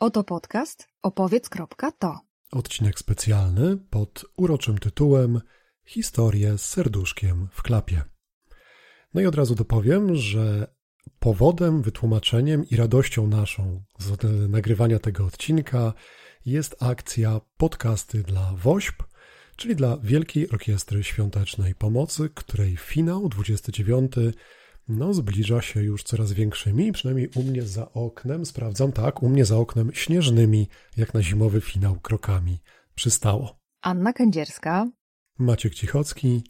Oto podcast opowiedz.to. Odcinek specjalny pod uroczym tytułem Historie z serduszkiem w klapie. No i od razu dopowiem, że powodem, wytłumaczeniem i radością naszą z nagrywania tego odcinka jest akcja Podcasty dla WOŚP, czyli dla Wielkiej Orkiestry Świątecznej Pomocy, której finał 29 no, zbliża się już coraz większymi, przynajmniej u mnie za oknem, sprawdzam, tak, u mnie za oknem śnieżnymi, jak na zimowy finał, krokami przystało. Anna Kędzierska. Maciek Cichocki.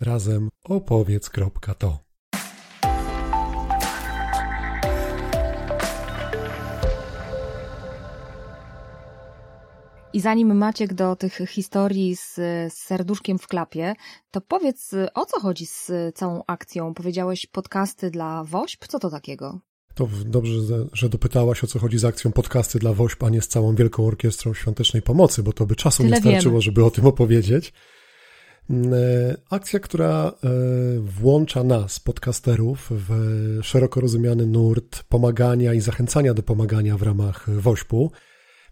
Razem opowiedz.to. I zanim Maciek do tych historii z, z serduszkiem w klapie, to powiedz, o co chodzi z całą akcją? Powiedziałeś podcasty dla WOŚP? Co to takiego? To dobrze, że dopytałaś, o co chodzi z akcją podcasty dla WOŚP, a nie z całą Wielką Orkiestrą Świątecznej Pomocy, bo to by czasu Tyle nie starczyło, wiemy. żeby o tym opowiedzieć. Mm, e, akcja, która e, włącza nas, podcasterów, w szeroko rozumiany nurt pomagania i zachęcania do pomagania w ramach WOŚP-u.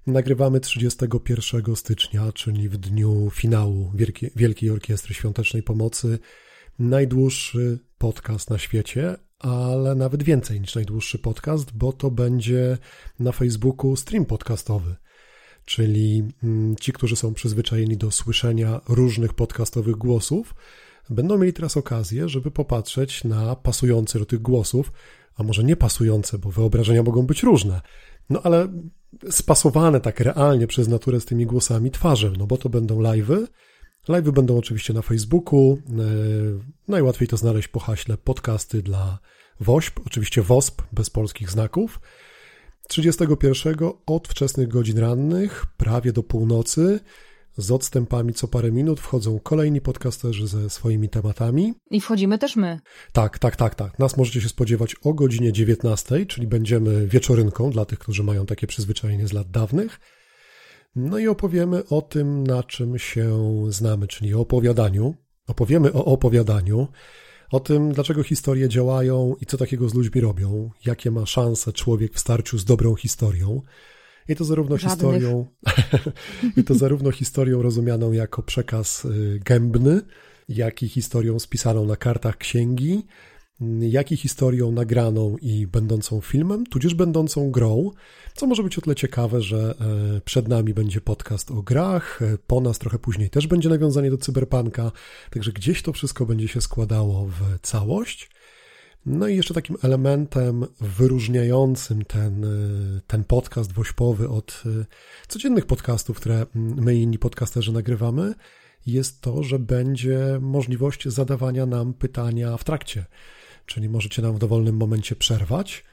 Nagrywamy 31 stycznia, czyli w dniu finału Wielkiej, Wielkiej Orkiestry Świątecznej Pomocy. Najdłuższy podcast na świecie, ale nawet więcej niż najdłuższy podcast, bo to będzie na Facebooku stream podcastowy. Czyli mm, ci, którzy są przyzwyczajeni do słyszenia różnych podcastowych głosów, będą mieli teraz okazję, żeby popatrzeć na pasujące do tych głosów, a może nie pasujące, bo wyobrażenia mogą być różne, no ale spasowane tak realnie przez naturę z tymi głosami twarzy, no bo to będą live'y. Live'y będą oczywiście na Facebooku. E, najłatwiej to znaleźć po haśle podcasty dla WOŚP, oczywiście WOSP bez polskich znaków. 31 od wczesnych godzin rannych, prawie do północy, z odstępami co parę minut wchodzą kolejni podcasterzy ze swoimi tematami. I wchodzimy też my. Tak, tak, tak, tak. Nas możecie się spodziewać o godzinie 19, czyli będziemy wieczorynką dla tych, którzy mają takie przyzwyczajenie z lat dawnych. No i opowiemy o tym, na czym się znamy, czyli o opowiadaniu. Opowiemy o opowiadaniu, o tym, dlaczego historie działają i co takiego z ludźmi robią, jakie ma szanse człowiek w starciu z dobrą historią. I to zarówno Żadnych. historią, i to zarówno historią rozumianą jako przekaz y, gębny, jak i historią spisaną na kartach księgi, jak i historią nagraną i będącą filmem, tudzież będącą grą, co może być o tyle ciekawe, że e, przed nami będzie podcast o grach, e, po nas trochę później też będzie nawiązanie do cyberpunka, także gdzieś to wszystko będzie się składało w całość. No i jeszcze takim elementem wyróżniającym ten, y, ten podcast wośpowy od y, codziennych podcastów, które my i inni podcasterzy nagrywamy, jest to, że będzie możliwość zadawania nam pytania w trakcie. Czyli możecie nam w dowolnym momencie przerwać,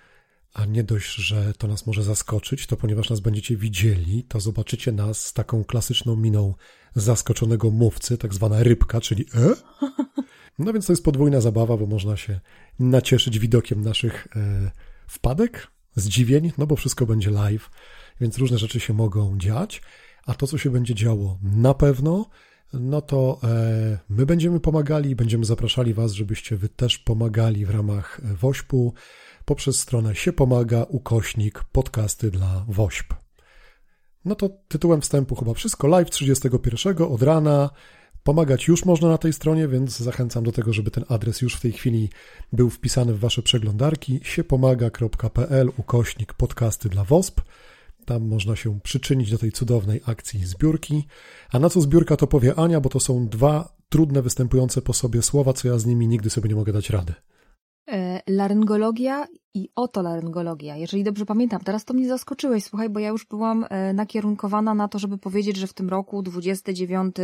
a nie dość, że to nas może zaskoczyć, to ponieważ nas będziecie widzieli, to zobaczycie nas z taką klasyczną miną zaskoczonego mówcy, tak zwana rybka, czyli e? No więc to jest podwójna zabawa, bo można się nacieszyć widokiem naszych e, wpadek, zdziwień, no bo wszystko będzie live, więc różne rzeczy się mogą dziać, a to, co się będzie działo na pewno, no to e, my będziemy pomagali będziemy zapraszali Was, żebyście Wy też pomagali w ramach e, WOŚP-u poprzez stronę się pomaga ukośnik podcasty dla WOŚP. No to tytułem wstępu chyba wszystko. Live 31 od rana Pomagać już można na tej stronie, więc zachęcam do tego, żeby ten adres już w tej chwili był wpisany w Wasze przeglądarki siepomaga.pl ukośnik podcasty dla WOSP. Tam można się przyczynić do tej cudownej akcji zbiórki. A na co zbiórka to powie Ania, bo to są dwa trudne występujące po sobie słowa, co ja z nimi nigdy sobie nie mogę dać rady. E, laryngologia i otolaryngologia. Jeżeli dobrze pamiętam, teraz to mnie zaskoczyłeś, słuchaj, bo ja już byłam e, nakierunkowana na to, żeby powiedzieć, że w tym roku 29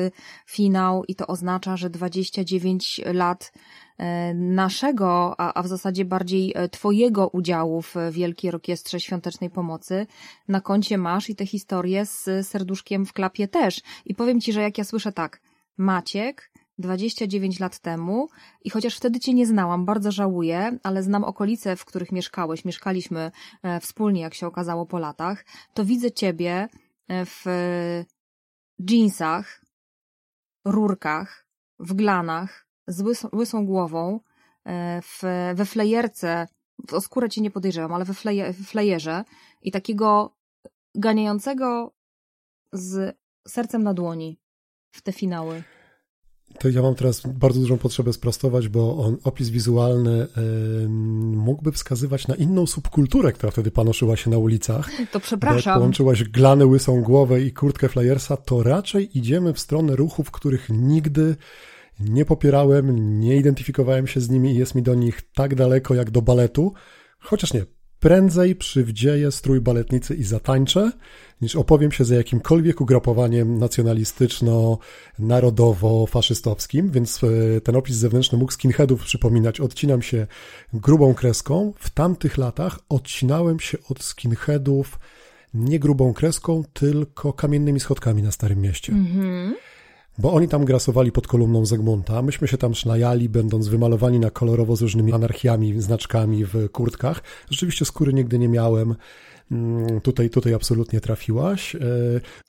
finał i to oznacza, że 29 lat e, naszego, a, a w zasadzie bardziej twojego udziału w Wielkiej Orkiestrze Świątecznej Pomocy na koncie masz i te historie z serduszkiem w klapie też. I powiem ci, że jak ja słyszę tak, Maciek, 29 lat temu i chociaż wtedy cię nie znałam, bardzo żałuję, ale znam okolice, w których mieszkałeś, mieszkaliśmy e, wspólnie, jak się okazało po latach, to widzę ciebie e, w jeansach, rurkach, w glanach, z łysą, łysą głową, e, w, we flejerce, o skórę cię nie podejrzewam, ale we, fleje, flejerze i takiego ganiającego z sercem na dłoni w te finały. To ja mam teraz bardzo dużą potrzebę sprostować, bo on, opis wizualny y, mógłby wskazywać na inną subkulturę, która wtedy panoszyła się na ulicach. To przepraszam. Jak połączyłaś glany, łysą głowę i kurtkę Flyersa, to raczej idziemy w stronę ruchów, których nigdy nie popierałem, nie identyfikowałem się z nimi i jest mi do nich tak daleko jak do baletu. Chociaż nie, prędzej przywdzieję strój baletnicy i zatańczę, niż opowiem się za jakimkolwiek ugrupowaniem nacjonalistyczno-narodowo-faszystowskim, więc e, ten opis zewnętrzny mógł skinheadów przypominać. Odcinam się grubą kreską. W tamtych latach odcinałem się od skinheadów nie grubą kreską, tylko kamiennymi schodkami na Starym Mieście. Mm-hmm bo oni tam grasowali pod kolumną Zegmunta. Myśmy się tam sznajali, będąc wymalowani na kolorowo z różnymi anarchiami, znaczkami w kurtkach. Rzeczywiście skóry nigdy nie miałem. Mm, tutaj, tutaj absolutnie trafiłaś. E,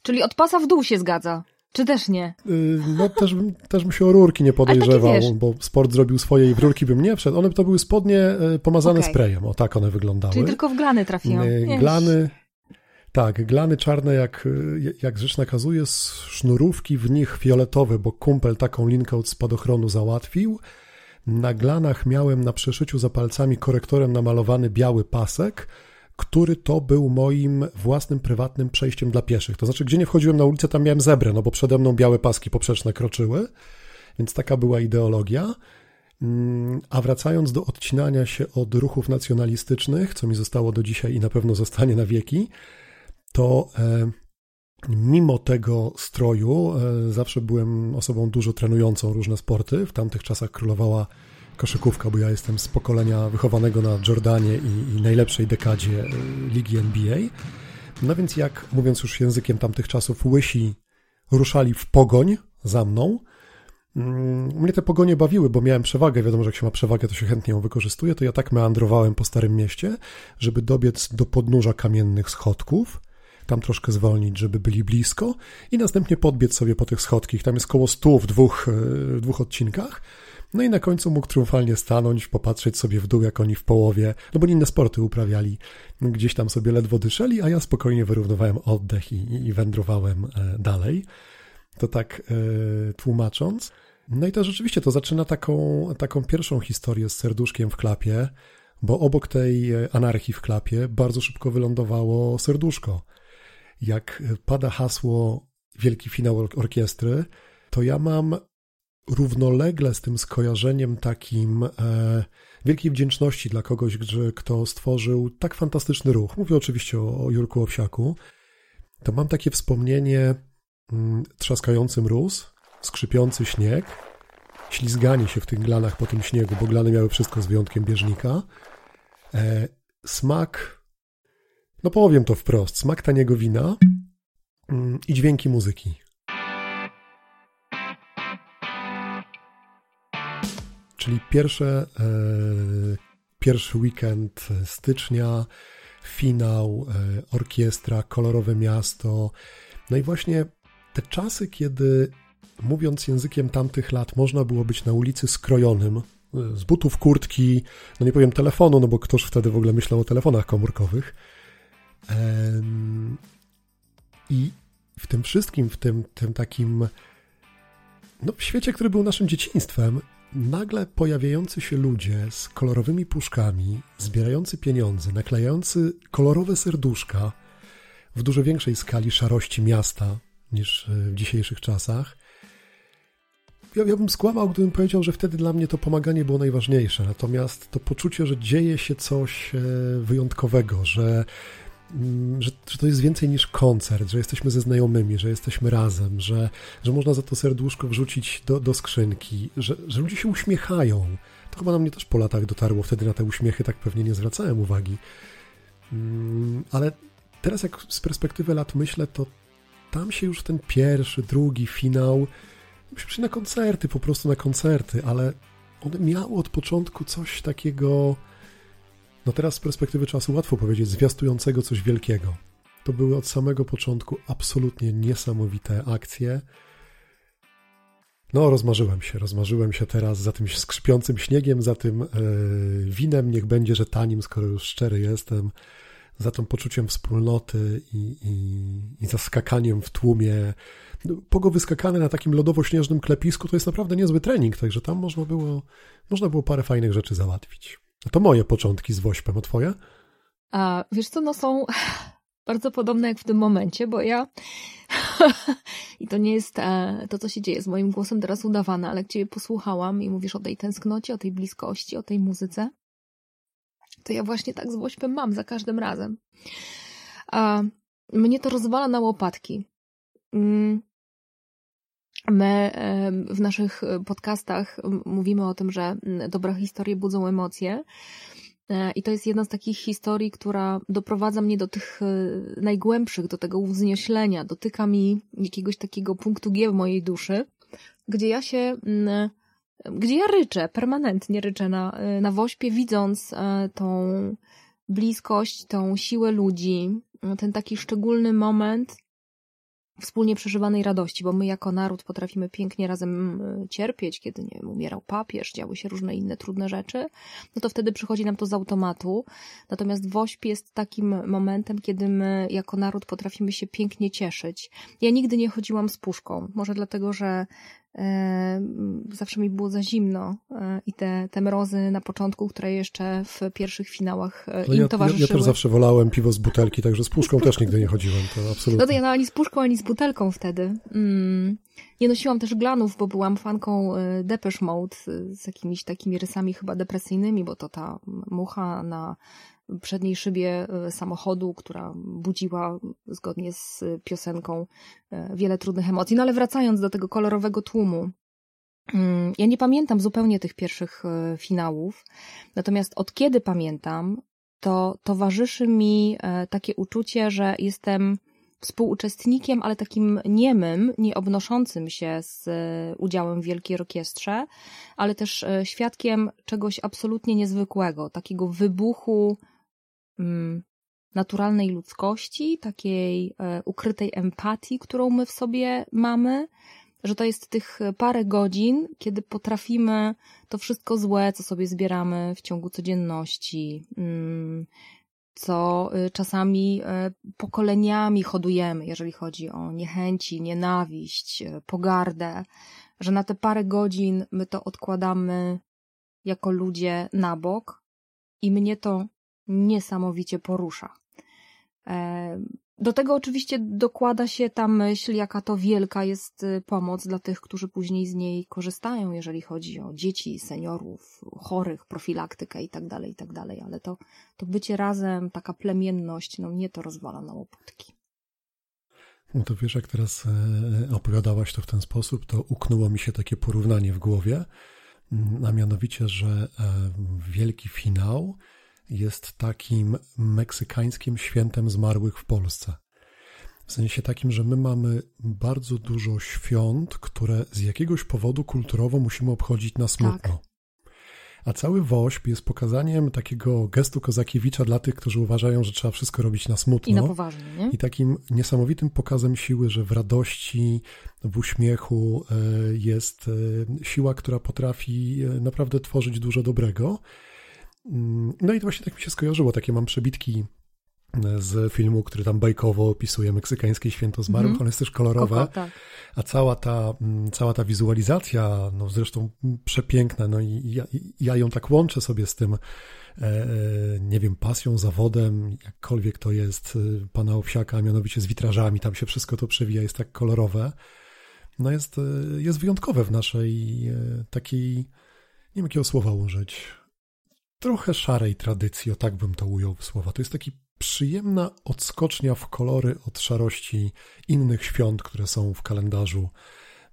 Czyli od pasa w dół się zgadza. Czy też nie? E, no też, też bym się o rurki nie podejrzewał, bo sport zrobił swoje i w rurki bym nie wszedł. One to były spodnie e, pomazane okay. sprayem, o tak one wyglądały. Czyli tylko w glany trafią. Glany, tak, glany czarne, jak, jak rzecz nakazuje, sznurówki w nich fioletowe, bo kumpel taką linkę od spadochronu załatwił. Na glanach miałem na przeszyciu za palcami korektorem namalowany biały pasek, który to był moim własnym, prywatnym przejściem dla pieszych. To znaczy, gdzie nie wchodziłem na ulicę, tam miałem zebrę, no bo przede mną białe paski poprzeczne kroczyły, więc taka była ideologia. Mm, a wracając do odcinania się od ruchów nacjonalistycznych, co mi zostało do dzisiaj i na pewno zostanie na wieki, to e, mimo tego stroju e, zawsze byłem osobą dużo trenującą różne sporty. W tamtych czasach królowała koszykówka, bo ja jestem z pokolenia wychowanego na Jordanie i, i najlepszej dekadzie e, ligi NBA. No więc jak, mówiąc już językiem tamtych czasów, łysi ruszali w pogoń za mną, mm, mnie te pogonie bawiły, bo miałem przewagę. Wiadomo, że jak się ma przewagę, to się chętnie ją wykorzystuje. To ja tak meandrowałem po Starym Mieście, żeby dobiec do podnóża kamiennych schodków, tam troszkę zwolnić, żeby byli blisko i następnie podbiec sobie po tych schodkich. Tam jest koło stu w dwóch, e, w dwóch odcinkach. No i na końcu mógł triumfalnie stanąć, popatrzeć sobie w dół, jak oni w połowie, no bo inne sporty uprawiali, gdzieś tam sobie ledwo dyszeli, a ja spokojnie wyrównowałem oddech i, i wędrowałem e, dalej. To tak e, tłumacząc. No i to rzeczywiście to zaczyna taką, taką pierwszą historię z serduszkiem w klapie, bo obok tej anarchii w klapie bardzo szybko wylądowało serduszko jak pada hasło wielki finał orkiestry, to ja mam równolegle z tym skojarzeniem takim e, wielkiej wdzięczności dla kogoś, kto stworzył tak fantastyczny ruch. Mówię oczywiście o, o Jurku Owsiaku. To mam takie wspomnienie mm, trzaskający mróz, skrzypiący śnieg, ślizganie się w tych glanach po tym śniegu, bo glany miały wszystko z wyjątkiem bieżnika. E, smak no powiem to wprost, smak taniego wina mm, i dźwięki muzyki. Czyli pierwsze, e, pierwszy weekend stycznia, finał, e, orkiestra, kolorowe miasto. No i właśnie te czasy, kiedy mówiąc językiem tamtych lat, można było być na ulicy skrojonym, e, z butów, kurtki, no nie powiem telefonu, no bo ktoś wtedy w ogóle myślał o telefonach komórkowych, i w tym wszystkim, w tym, tym takim, no w świecie, który był naszym dzieciństwem, nagle pojawiający się ludzie z kolorowymi puszkami, zbierający pieniądze, naklejający kolorowe serduszka w dużo większej skali szarości miasta niż e, w dzisiejszych czasach. Ja, ja bym skłamał, gdybym powiedział, że wtedy dla mnie to pomaganie było najważniejsze. Natomiast to poczucie, że dzieje się coś e, wyjątkowego, że że, że, to jest więcej niż koncert, że jesteśmy ze znajomymi, że jesteśmy razem, że, że można za to serduszko wrzucić do, do skrzynki, że, że ludzie się uśmiechają. To chyba na mnie też po latach dotarło. Wtedy na te uśmiechy tak pewnie nie zwracałem uwagi. Mm, ale teraz, jak z perspektywy lat myślę, to tam się już ten pierwszy, drugi finał, myśmy na koncerty, po prostu na koncerty, ale one miały od początku coś takiego no teraz z perspektywy czasu łatwo powiedzieć, zwiastującego coś wielkiego. To były od samego początku absolutnie niesamowite akcje. No, rozmarzyłem się, rozmarzyłem się teraz za tym skrzypiącym śniegiem, za tym e, winem, niech będzie, że tanim, skoro już szczery jestem, za tym poczuciem wspólnoty i, i, i za skakaniem w tłumie. Pogo wyskakane na takim lodowo-śnieżnym klepisku to jest naprawdę niezły trening, także tam można było, można było parę fajnych rzeczy załatwić. To moje początki z Wośpem, a twoje? A wiesz co, no są bardzo podobne jak w tym momencie, bo ja i to nie jest e, to, co się dzieje z moim głosem teraz udawane, ale jak ciebie posłuchałam i mówisz o tej tęsknocie, o tej bliskości, o tej muzyce, to ja właśnie tak z Wośpem mam za każdym razem. A mnie to rozwala na łopatki. Mm. My w naszych podcastach mówimy o tym, że dobre historie budzą emocje. E, I to jest jedna z takich historii, która doprowadza mnie do tych e, najgłębszych, do tego uwznioślenia, dotyka mi jakiegoś takiego punktu G w mojej duszy, gdzie ja się, gdzie ja ryczę, permanentnie ryczę na, e, na wośpie, widząc tą bliskość, tą siłę ludzi, ten taki szczególny moment, wspólnie przeżywanej radości, bo my jako naród potrafimy pięknie razem e, cierpieć, kiedy nie wiem, umierał papież, działy się różne inne trudne rzeczy, no to wtedy przychodzi nam to z automatu. Natomiast WOŚP jest takim momentem, kiedy my jako naród potrafimy się pięknie cieszyć. Ja nigdy nie chodziłam z puszką, może dlatego, że zawsze mi było za zimno e, i te, te mrozy na początku, które jeszcze w pierwszych finałach e, no im ja, towarzyszyły. Ja, ja też zawsze wolałem piwo z butelki, także z puszką też nigdy nie chodziłem, to absolutnie. No to ja no, ani z puszką, ani z butelką wtedy. Mm. Nie nosiłam też glanów, bo byłam fanką Depeche Mode z jakimiś takimi rysami chyba depresyjnymi, bo to ta mucha na przedniej szybie e, samochodu, która budziła zgodnie z piosenką e, wiele trudnych emocji. No ale wracając do tego kolorowego tłumu, mm, ja nie pamiętam zupełnie tych pierwszych e, finałów, natomiast od kiedy pamiętam, to towarzyszy mi takie uczucie, że jestem współuczestnikiem, ale takim niemym, nie obnoszącym się z udziałem w Wielkiej Orkiestrze, ale też świadkiem czegoś absolutnie niezwykłego, takiego wybuchu naturalnej ludzkości, takiej e, ukrytej empatii, którą my w sobie mamy, że to jest tych parę godzin, kiedy potrafimy to wszystko złe, co sobie zbieramy w ciągu codzienności, mm, co y, czasami e, pokoleniami hodujemy, jeżeli chodzi o niechęci, nienawiść, e, pogardę, że na te parę godzin my to odkładamy jako ludzie na bok i mnie to niesamowicie porusza. E, do tego oczywiście dokłada się ta myśl, jaka to wielka jest y, pomoc dla tych, którzy później z niej korzystają, jeżeli chodzi o dzieci, seniorów, chorych, profilaktykę itd., tak itd., tak ale to, to bycie razem, taka plemienność, no mnie to rozwala na łopatki. No to wiesz, jak teraz e, opowiadałaś to w ten sposób, to uknęło mi się takie porównanie w głowie, a mianowicie, że e, wielki finał jest takim meksykańskim świętem zmarłych w Polsce. W sensie takim, że my mamy bardzo dużo świąt, które z jakiegoś powodu kulturowo musimy obchodzić na smutno. Tak. A cały WOŚP jest pokazaniem takiego gestu Kozakiewicza dla tych, którzy uważają, że trzeba wszystko robić na smutno. I na poważnie, nie? I takim niesamowitym pokazem siły, że w radości, w uśmiechu e, jest e, siła, która potrafi e, naprawdę tworzyć dużo dobrego. Mm, no i to właśnie tak mi się skojarzyło, takie mam przebitki e, z filmu, który tam bajkowo opisuje meksykańskie święto zmarłych, mm. jest też kolorowe, Koko, tak. a cała ta, mm, cała ta wizualizacja, no zresztą przepiękna, no i ja, ja ją tak łączę sobie z tym, e, e, nie wiem, pasją, zawodem, jakkolwiek to jest pana Owsiaka, a mianowicie z witrażami, tam się wszystko to przewija, jest tak kolorowe, no jest, jest wyjątkowe w naszej takiej, nie wiem jakiego słowa użyć, trochę szarej tradycji, o tak bym to ujął w słowa. To jest taki przyjemna odskocznia w kolory od szarości innych świąt, które są w kalendarzu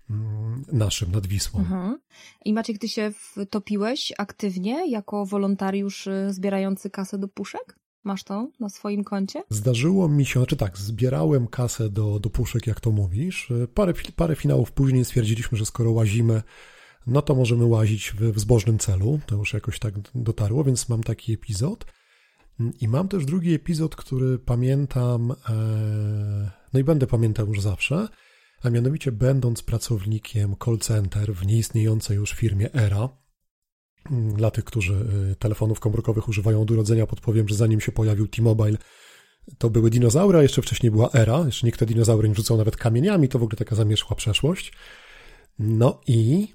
mm, naszym nad Wisłą. Mhm. I Maciek, ty się wtopiłeś aktywnie jako wolontariusz y, zbierający kasę do puszek? Masz to na swoim koncie? Zdarzyło mi się, znaczy tak, zbierałem kasę do, do puszek, jak to mówisz. Parę, parę finałów później stwierdziliśmy, że skoro łazimy no to możemy łazić w, w zbożnym celu. To już jakoś tak dotarło, więc mam taki epizod. I mam też drugi epizod, który pamiętam, e, no i będę pamiętał już zawsze, a mianowicie będąc pracownikiem call center w nieistniejącej już firmie ERA, dla tych, którzy e, telefonów komórkowych używają od urodzenia, podpowiem, że zanim się pojawił T-Mobile, to były dinozaury, a jeszcze wcześniej była era, jeszcze nikt te dinozaury nie rzucał nawet kamieniami, to w ogóle taka zamierzchła przeszłość. No i,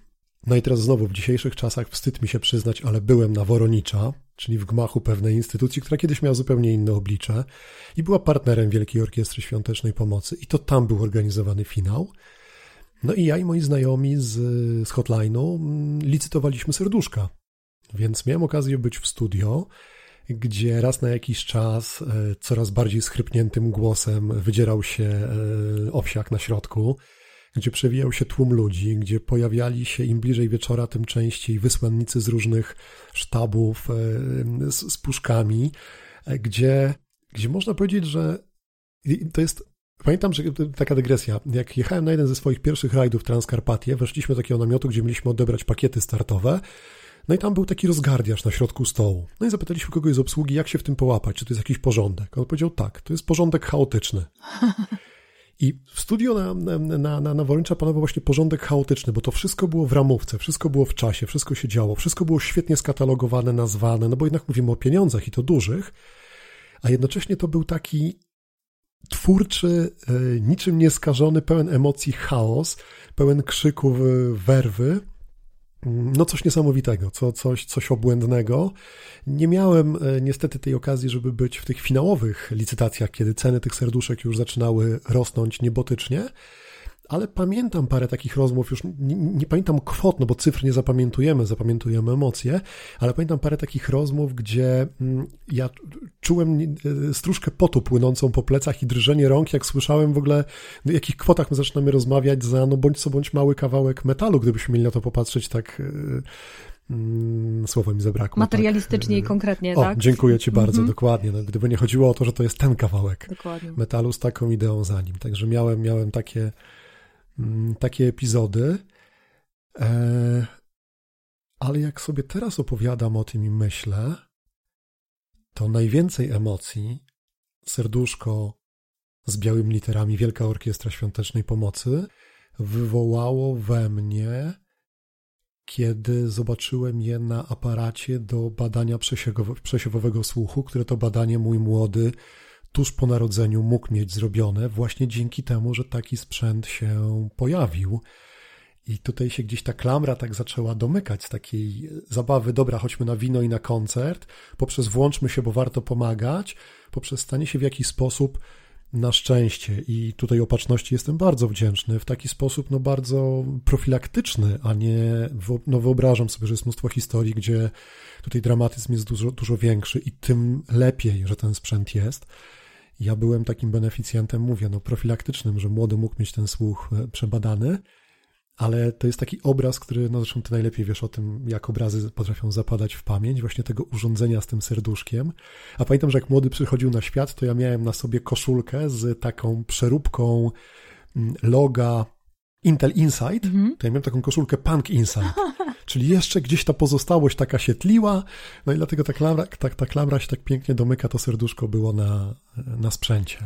no i teraz znowu w dzisiejszych czasach wstyd mi się przyznać, ale byłem na Woronicza, czyli w gmachu pewnej instytucji, która kiedyś miała zupełnie inne oblicze i była partnerem Wielkiej Orkiestry Świątecznej Pomocy. I to tam był organizowany finał. No i ja i moi znajomi z, z hotline'u mm, licytowaliśmy serduszka, więc miałem okazję być w studio, gdzie raz na jakiś czas e, coraz bardziej schrypniętym głosem wydzierał się e, owsiak na środku, gdzie przewijał się tłum ludzi, gdzie pojawiali się im bliżej wieczora, tym częściej wysłannicy z różnych sztabów e, z, z puszkami, gdzie, gdzie można powiedzieć, że to jest Pamiętam, że taka dygresja. Jak jechałem na jeden ze swoich pierwszych rajdów Transkarpatie, weszliśmy do takiego namiotu, gdzie mieliśmy odebrać pakiety startowe. No i tam był taki rozgardiarz na środku stołu. No i zapytaliśmy kogoś z obsługi, jak się w tym połapać, czy to jest jakiś porządek. On powiedział tak, to jest porządek chaotyczny. I w studio na, na, na, na panował właśnie porządek chaotyczny, bo to wszystko było w ramówce, wszystko było w czasie, wszystko się działo, wszystko było świetnie skatalogowane, nazwane, no bo jednak mówimy o pieniądzach i to dużych, a jednocześnie to był taki twórczy, e, niczym nieskażony, pełen emocji chaos, pełen krzyków, werwy. No coś niesamowitego, co, coś, coś obłędnego. Nie miałem e, niestety tej okazji, żeby być w tych finałowych licytacjach, kiedy ceny tych serduszek już zaczynały rosnąć niebotycznie, ale pamiętam parę takich rozmów, już nie, nie, pamiętam kwot, no bo cyfr nie zapamiętujemy, zapamiętujemy emocje, ale pamiętam parę takich rozmów, gdzie mm, ja czułem e, stróżkę potu płynącą po plecach i drżenie rąk, jak słyszałem w ogóle, o jakich kwotach my zaczynamy rozmawiać za, no bądź co bądź mały kawałek metalu, gdybyśmy mieli na to popatrzeć tak e, mm, słowo mi zabrakło. Materialistycznie tak. i konkretnie, o, tak? Dziękuję Ci bardzo, mm -hmm. dokładnie. No, gdyby nie chodziło o to, że to jest ten kawałek dokładnie. metalu z taką ideą za nim. Także miałem, miałem takie, takie epizody. E, ale jak sobie teraz opowiadam o tym i myślę, to najwięcej emocji serduszko z białymi literami Wielka Orkiestra Świątecznej Pomocy wywołało we mnie, kiedy zobaczyłem je na aparacie do badania przesiewowego słuchu, które to badanie mój młody tuż po narodzeniu mógł mieć zrobione właśnie dzięki temu, że taki sprzęt się pojawił. I tutaj się gdzieś ta klamra tak zaczęła domykać z takiej zabawy, dobra, chodźmy na wino i na koncert, poprzez włączmy się, bo warto pomagać, poprzez stanie się w jakiś sposób na szczęście i tutaj opatrzności jestem bardzo wdzięczny, w taki sposób no bardzo profilaktyczny, a nie, no wyobrażam sobie, że jest mnóstwo historii, gdzie tutaj dramatyzm jest dużo, dużo większy i tym lepiej, że ten sprzęt jest. Ja byłem takim beneficjentem, mówię, no profilaktycznym, że młody mógł mieć ten słuch e, przebadany, ale to jest taki obraz, który, no zresztą ty najlepiej wiesz o tym, jak obrazy potrafią zapadać w pamięć, właśnie tego urządzenia z tym serduszkiem. A pamiętam, że jak młody przychodził na świat, to ja miałem na sobie koszulkę z taką przeróbką mm, loga Intel Insight, mhm. to ja miałem taką koszulkę Punk Insight. Czyli jeszcze gdzieś ta pozostałość taka się tliła, no i dlatego ta klamra, ta, ta klamra się tak pięknie domyka, to serduszko było na, na sprzęcie.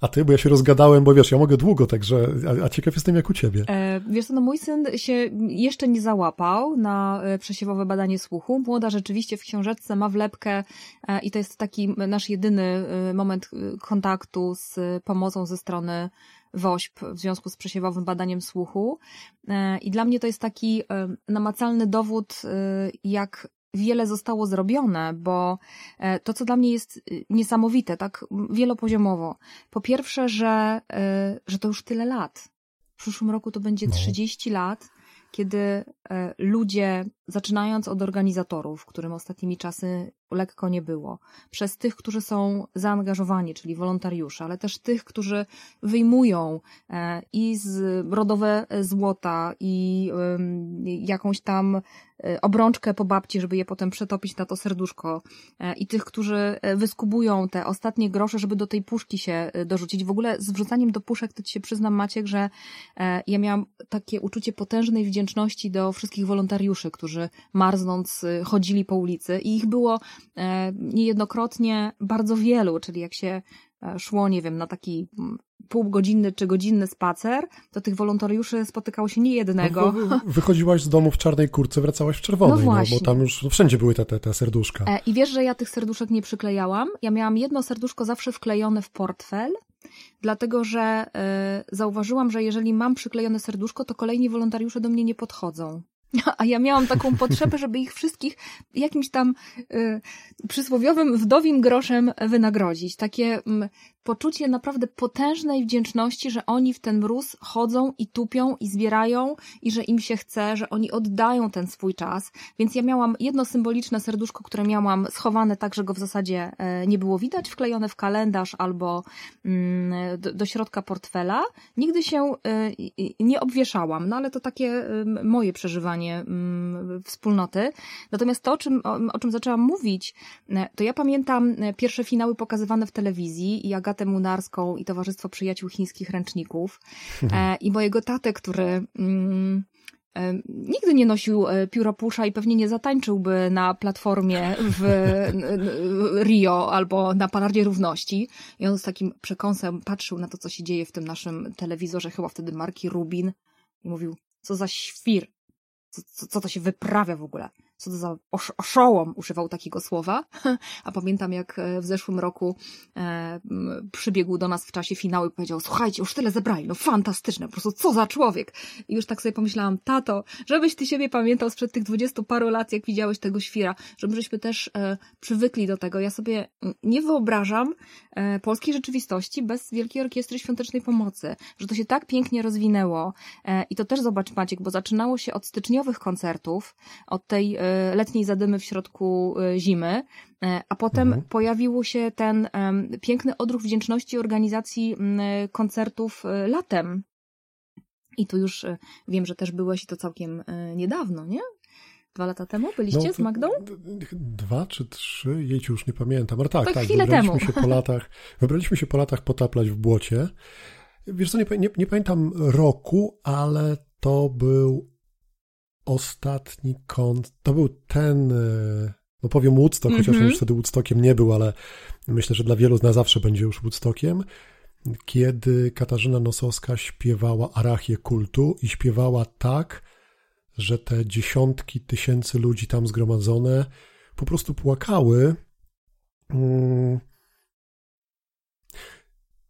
A ty, bo ja się rozgadałem, bo wiesz, ja mogę długo, także, a, a ciekaw jestem jak u ciebie. E, wiesz co, no mój syn się jeszcze nie załapał na e, przesiewowe badanie słuchu. Młoda rzeczywiście w książeczce ma wlepkę e, i to jest taki nasz jedyny e, moment e, kontaktu z pomocą ze strony WOŚP w związku z przesiewowym badaniem słuchu. E, I dla mnie to jest taki e, namacalny dowód, e, jak wiele zostało zrobione, bo to, co dla mnie jest niesamowite, tak wielopoziomowo. Po pierwsze, że, że to już tyle lat. W przyszłym roku to będzie 30 no. lat, kiedy ludzie, zaczynając od organizatorów, którym ostatnimi czasy lekko nie było, przez tych, którzy są zaangażowani, czyli wolontariusze, ale też tych, którzy wyjmują e, i z rodowe złota i jakąś tam e, obrączkę po babci, żeby je potem przetopić na to serduszko e, i tych, którzy wyskubują te ostatnie grosze, żeby do tej puszki się dorzucić. W ogóle z wrzucaniem do puszek, to ci się przyznam Maciek, że ja miałam takie uczucie potężnej wdzięczności do wszystkich wolontariuszy, którzy którzy marznąc chodzili po ulicy i ich było niejednokrotnie bardzo wielu, czyli jak się szło, nie wiem, na taki mm, półgodzinny czy godzinny spacer, to tych wolontariuszy spotykało się nie jednego. No, wychodziłaś z domu w czarnej kurce, wracałaś w czerwonej, no, właśnie. no bo tam już no, wszędzie były te, te, te serduszka. E, I wiesz, że ja tych serduszek nie przyklejałam? Ja miałam jedno serduszko zawsze wklejone w portfel, dlatego że y, zauważyłam, że jeżeli mam przyklejone serduszko, to kolejni wolontariusze do mnie nie podchodzą. A ja miałam taką potrzebę, żeby ich wszystkich jakimś tam y, przysłowiowym wdowim groszem wynagrodzić. Takie y, poczucie naprawdę potężnej wdzięczności, że oni w ten mróz chodzą i tupią i zbierają i że im się chce, że oni oddają ten swój czas. Więc ja miałam jedno symboliczne serduszko, które miałam schowane tak, że go w zasadzie e, nie było widać, wklejone w kalendarz albo mm, do, do środka portfela. Nigdy się e, nie obwieszałam, no ale to takie moje przeżywanie mm, wspólnoty. Natomiast to, o czym, o, czym zaczęłam mówić, e, to ja pamiętam pierwsze finały pokazywane w telewizji i Agatę Munarską i Towarzystwo Przyjaciół Chińskich Ręczników e, i mojego tatę, który mm, e, nigdy nie nosił e, pióropusza i pewnie nie zatańczyłby na platformie w Rio albo na Palardzie Równości. I on z takim przekąsem patrzył na to, co się dzieje w tym naszym telewizorze, chyba wtedy marki Rubin i mówił, co za świr, co, co, co to się wyprawia w ogóle co to za osz oszołom używał takiego słowa. A pamiętam, jak e, w zeszłym roku e, przybiegł do nas w czasie finału i powiedział, słuchajcie, już tyle zebrali, no fantastyczne, po prostu co za człowiek. I już tak sobie pomyślałam, tato, żebyś ty siebie pamiętał sprzed tych dwudziestu paru lat, jak widziałeś tego świra, żebyśmy też e, przywykli do tego. Ja sobie nie wyobrażam e, polskiej rzeczywistości bez Wielkiej Orkiestry Świątecznej Pomocy, że to się tak pięknie rozwinęło. E, I to też zobacz, Maciek, bo zaczynało się od styczniowych koncertów, od tej e, letniej zadymy w środku e, zimy, e, a potem mhm. pojawił się ten piękny odruch wdzięczności organizacji koncertów e, latem. I tu już wiem, że też byłeś i to całkiem niedawno, nie? Dwa lata temu byliście no, z Magdą? Dwa czy trzy, jej już nie pamiętam. Ale tak, tak, tak chwilę temu. Się po latach, wybraliśmy się po latach potaplać w błocie. Wiesz co, nie, nie, nie pamiętam roku, ale to był ostatni kąt, to był ten, e, no powiem Woodstock, mm -hmm. chociaż on już wtedy Woodstockiem nie był, ale myślę, że dla wielu na zawsze będzie już Woodstockiem, kiedy Katarzyna Nosowska śpiewała Arachię Kultu i śpiewała tak, że te dziesiątki tysięcy ludzi tam zgromadzone po prostu płakały. Mm,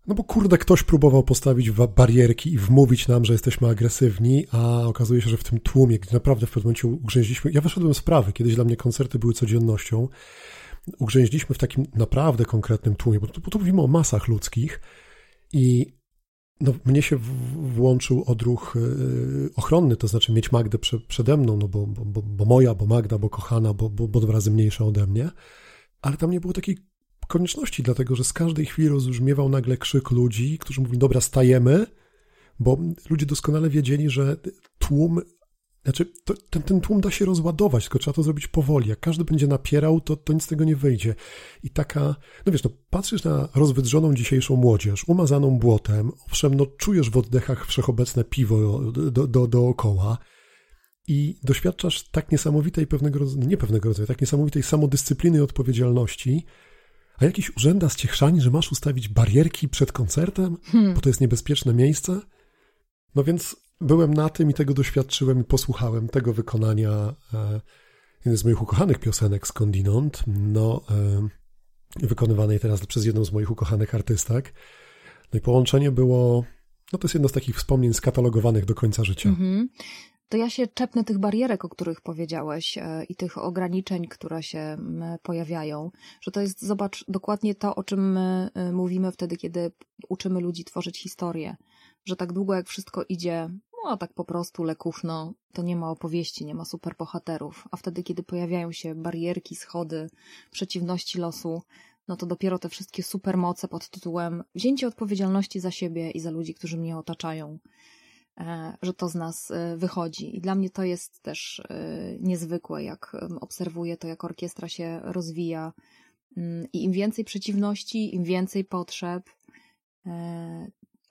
no bo kurde, ktoś próbował postawić barierki i wmówić nam, że jesteśmy agresywni, a okazuje się, że w tym tłumie, gdzie naprawdę w pewnym momencie ugrzęźliśmy, ja wyszedłem z prawy, kiedyś dla mnie koncerty były codziennością, ugrzęźliśmy w takim naprawdę konkretnym tłumie, bo tu, bo tu mówimy o masach ludzkich i no, mnie się włączył odruch yy, ochronny, to znaczy mieć Magdę prze, przede mną, no bo, bo, bo, moja, bo Magda, bo kochana, bo, bo, bo dwa razy mniejsza ode mnie, ale tam nie było takiej konieczności, dlatego że z każdej chwili rozbrzmiewał nagle krzyk ludzi, którzy mówili, dobra, stajemy, bo ludzie doskonale wiedzieli, że tłum, znaczy to, ten, ten tłum da się rozładować, tylko trzeba to zrobić powoli. Jak każdy będzie napierał, to, to nic z tego nie wyjdzie. I taka, no wiesz, no patrzysz na rozwydrzoną dzisiejszą młodzież, umazaną błotem, owszem, no czujesz w oddechach wszechobecne piwo do, do, dookoła, i doświadczasz tak niesamowitej pewnego nie pewnego rodzaju, tak niesamowitej samodyscypliny i odpowiedzialności, a jakiś urzędas cię chrzani, że masz ustawić barierki przed koncertem, hmm. bo to jest niebezpieczne miejsce? No więc byłem na tym i tego doświadczyłem i posłuchałem tego wykonania e, jeden z moich ukochanych piosenek skądinąd, no e, wykonywanej teraz przez jedną z moich ukochanych artystek. No i połączenie było, no to jest jedno z takich wspomnień skatalogowanych do końca życia. Mm-hmm to ja się czepnę tych barierek, o których powiedziałeś e, i tych ograniczeń, które się pojawiają, że to jest, zobacz, dokładnie to, o czym my e, mówimy wtedy, kiedy uczymy ludzi tworzyć historię, że tak długo jak wszystko idzie, no tak po prostu lekufno, to nie ma opowieści, nie ma superbohaterów, a wtedy, kiedy pojawiają się barierki, schody, przeciwności losu, no to dopiero te wszystkie supermoce pod tytułem wzięcie odpowiedzialności za siebie i za ludzi, którzy mnie otaczają, że to z nas e, wychodzi. I dla mnie to jest też e, niezwykłe, jak obserwuję to, jak orkiestra się rozwija. Mm, I im więcej przeciwności, im więcej potrzeb,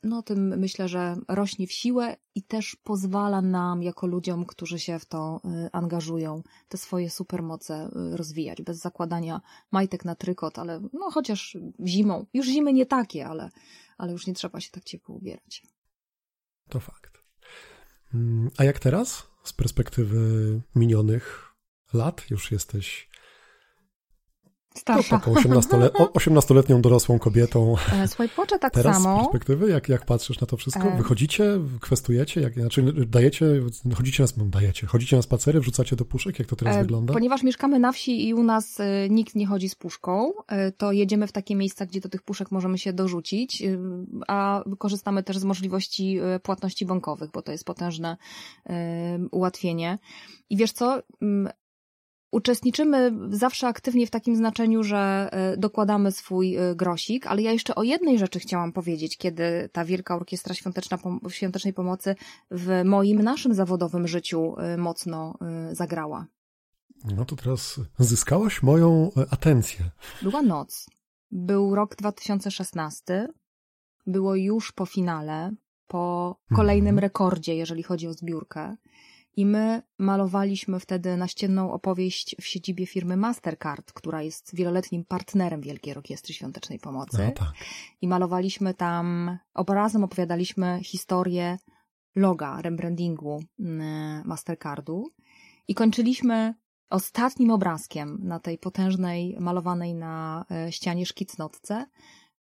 no tym myślę, że rośnie w siłę i też pozwala nam, jako ludziom, którzy się w to angażują, te swoje supermoce rozwijać, bez zakładania majtek na trykot, ale no chociaż zimą, już zimy nie takie, ale, ale już nie trzeba się tak ciepło ubierać. To fakt. Mm, a jak teraz, z perspektywy minionych lat, już jesteś Starsza. taką 18-letnią dorosłą kobietą. E, płaczę tak Teraz samo. z perspektywy, jak, jak patrzysz na to wszystko? E. Wychodzicie, kwestujecie, jak, znaczy dajecie, chodzicie na, no, dajecie, chodzicie na spacery, wrzucacie do puszek, jak to teraz E, wygląda? Ponieważ mieszkamy na wsi i u nas nikt nie chodzi z puszką, to jedziemy w takie miejsca, gdzie do tych puszek możemy się dorzucić, a korzystamy też z możliwości płatności bankowych, bo to jest potężne ułatwienie. I wiesz co? Uczestniczymy zawsze aktywnie w takim znaczeniu, że e, dokładamy swój e, grosik, ale ja jeszcze o jednej rzeczy chciałam powiedzieć, kiedy ta Wielka Orkiestra Świąteczna, Świątecznej Pomocy w moim, naszym zawodowym życiu e, mocno zagrała. No to teraz zyskałaś moją atencję. Była noc. Był rok 2016. Było już po finale, po kolejnym Mhm. rekordzie, jeżeli chodzi o zbiórkę. I my malowaliśmy wtedy naścienną opowieść w siedzibie firmy Mastercard, która jest wieloletnim partnerem Wielkiej Orkiestry Świątecznej Pomocy. No tak. I malowaliśmy tam, obrazem opowiadaliśmy historię loga, rebrandingu mm, Mastercardu. I kończyliśmy ostatnim obrazkiem na tej potężnej, malowanej na e, ścianie szkicnotce.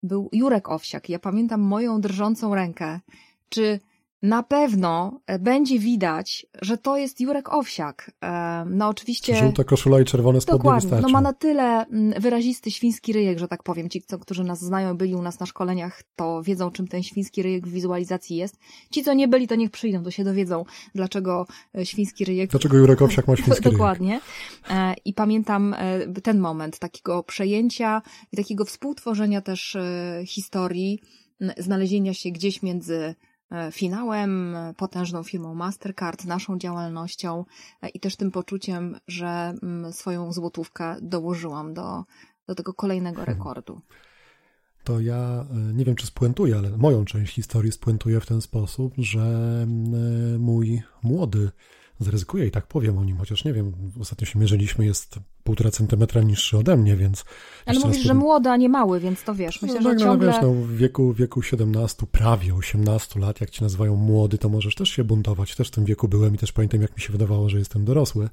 Był Jurek Owsiak. Ja pamiętam moją drżącą rękę. Czy na pewno e, będzie widać, że to jest Jurek Owsiak. E, No oczywiście... Żółta koszula i czerwone spodnie Dokładnie. wystarczą. No ma na tyle mm, wyrazisty świński ryjek, że tak powiem. Ci, co, którzy nas znają, byli u nas na szkoleniach, to wiedzą, czym ten świński ryjek w wizualizacji jest. Ci, co nie byli, to niech przyjdą, to się dowiedzą, dlaczego e, świński ryjek... Dlaczego Jurek Owsiak ma świński ryjek? Dokładnie. I pamiętam ten moment takiego przejęcia i takiego współtworzenia też historii, znalezienia się gdzieś między finałem, e, potężną firmą Mastercard, naszą działalnością e, i też tym poczuciem, że mm, swoją złotówkę dołożyłam do, do tego kolejnego Hmm. rekordu. To ja e, nie wiem, czy spuentuję, ale moją część historii spuentuję w ten sposób, że mm, mój młody zaryzykuję i tak powiem o nim, chociaż nie wiem, ostatnio się mierzyliśmy, jest półtora centymetra niższy ode mnie, więc... Ale mówisz, że powiem- młody, a nie mały, więc to wiesz, myślę, no, że tak, no, ciągle... wiesz, no, w wieku, wieku 17, prawie 18 lat, jak ci nazywają młody, to możesz też się buntować. Też w tym wieku byłem i też pamiętam, jak mi się wydawało, że jestem dorosły.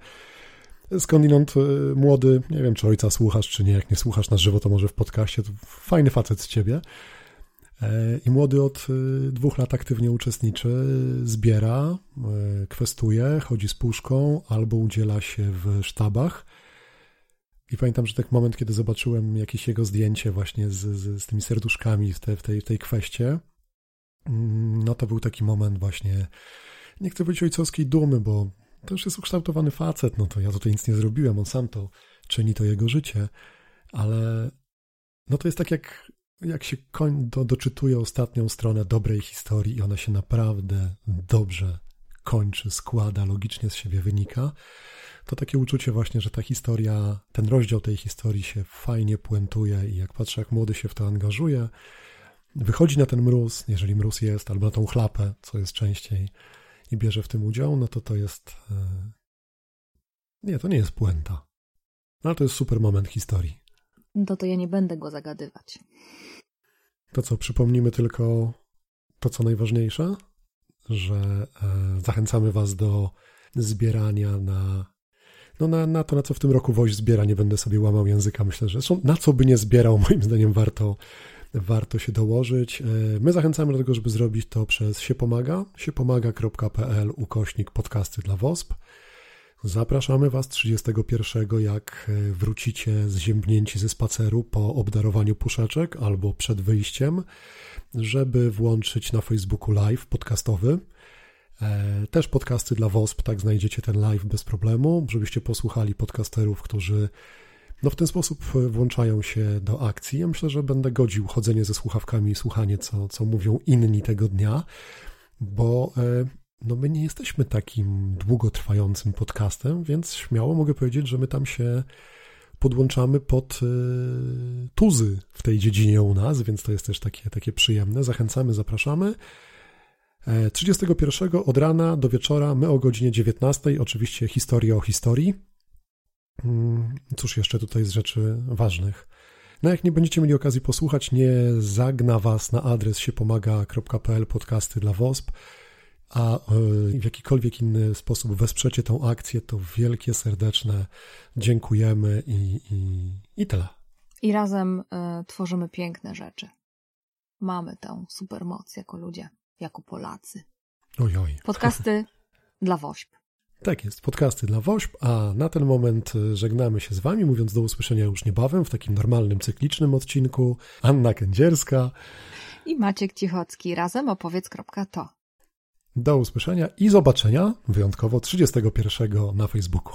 Skądinąd e, młody, nie wiem, czy ojca słuchasz, czy nie, jak nie słuchasz na żywo, to może w podcaście, to fajny facet z ciebie. E, I młody od e, dwóch lat aktywnie uczestniczy, zbiera, e, kwestuje, chodzi z puszką albo udziela się w sztabach. I pamiętam, że tak moment, kiedy zobaczyłem jakieś jego zdjęcie właśnie z, z, z tymi serduszkami w, te, w, tej, w tej kweście, mm, no to był taki moment właśnie, nie chcę powiedzieć ojcowskiej dumy, bo to już jest ukształtowany facet, no to ja tutaj nic nie zrobiłem, on sam to czyni, to jego życie, ale no to jest tak jak, jak się koń do, doczytuje ostatnią stronę dobrej historii i ona się naprawdę dobrze kończy, składa, logicznie z siebie wynika, to takie uczucie właśnie, że ta historia, ten rozdział tej historii się fajnie puentuje i jak patrzę, jak młody się w to angażuje, wychodzi na ten mróz, jeżeli mróz jest, albo na tą chlapę, co jest częściej, i bierze w tym udział, no to to jest... e, Nie, to nie jest puenta. No, ale to jest super moment historii. No to ja nie będę go zagadywać. To co, przypomnimy tylko to, co najważniejsze, że e, zachęcamy Was do zbierania na, no na, na to, na co w tym roku Woś zbiera. Nie będę sobie łamał języka. Myślę, że na co by nie zbierał, moim zdaniem warto, warto się dołożyć. E, My zachęcamy do tego, żeby zrobić to przez siepomaga, siepomaga.pl ukośnik podcasty dla WOSP. Zapraszamy Was 31, jak e, wrócicie zziębnięci ze spaceru po obdarowaniu puszeczek albo przed wyjściem, żeby włączyć na Facebooku live podcastowy. E, Też podcasty dla WOSP, tak znajdziecie ten live bez problemu, żebyście posłuchali podcasterów, którzy no w ten sposób e, włączają się do akcji. Ja myślę, że będę godził chodzenie ze słuchawkami i słuchanie, co, co mówią inni tego dnia, bo no my nie jesteśmy takim długotrwającym podcastem, więc śmiało mogę powiedzieć, że my tam się podłączamy pod e, tuzy w tej dziedzinie u nas, więc to jest też takie, takie przyjemne. Zachęcamy, zapraszamy. 31 od rana do wieczora, my o godzinie 19, oczywiście historia o historii. Mm, cóż jeszcze tutaj z rzeczy ważnych? No jak nie będziecie mieli okazji posłuchać, nie zagna was na adres siepomaga.pl podcasty dla WOSP, a e, w jakikolwiek inny sposób wesprzecie tą akcję, to wielkie, serdeczne dziękujemy i, i, i tyle. I razem y, tworzymy piękne rzeczy. Mamy tę supermoc jako ludzie, jako Polacy. Ojoj. Podcasty dla WOŚP. Tak jest, podcasty dla WOŚP, a na ten moment e, żegnamy się z Wami, mówiąc do usłyszenia już niebawem w takim normalnym, cyklicznym odcinku. Anna Kędzierska i Maciek Cichocki. Razem opowiedz.to. Do usłyszenia i zobaczenia, wyjątkowo 31 na Facebooku.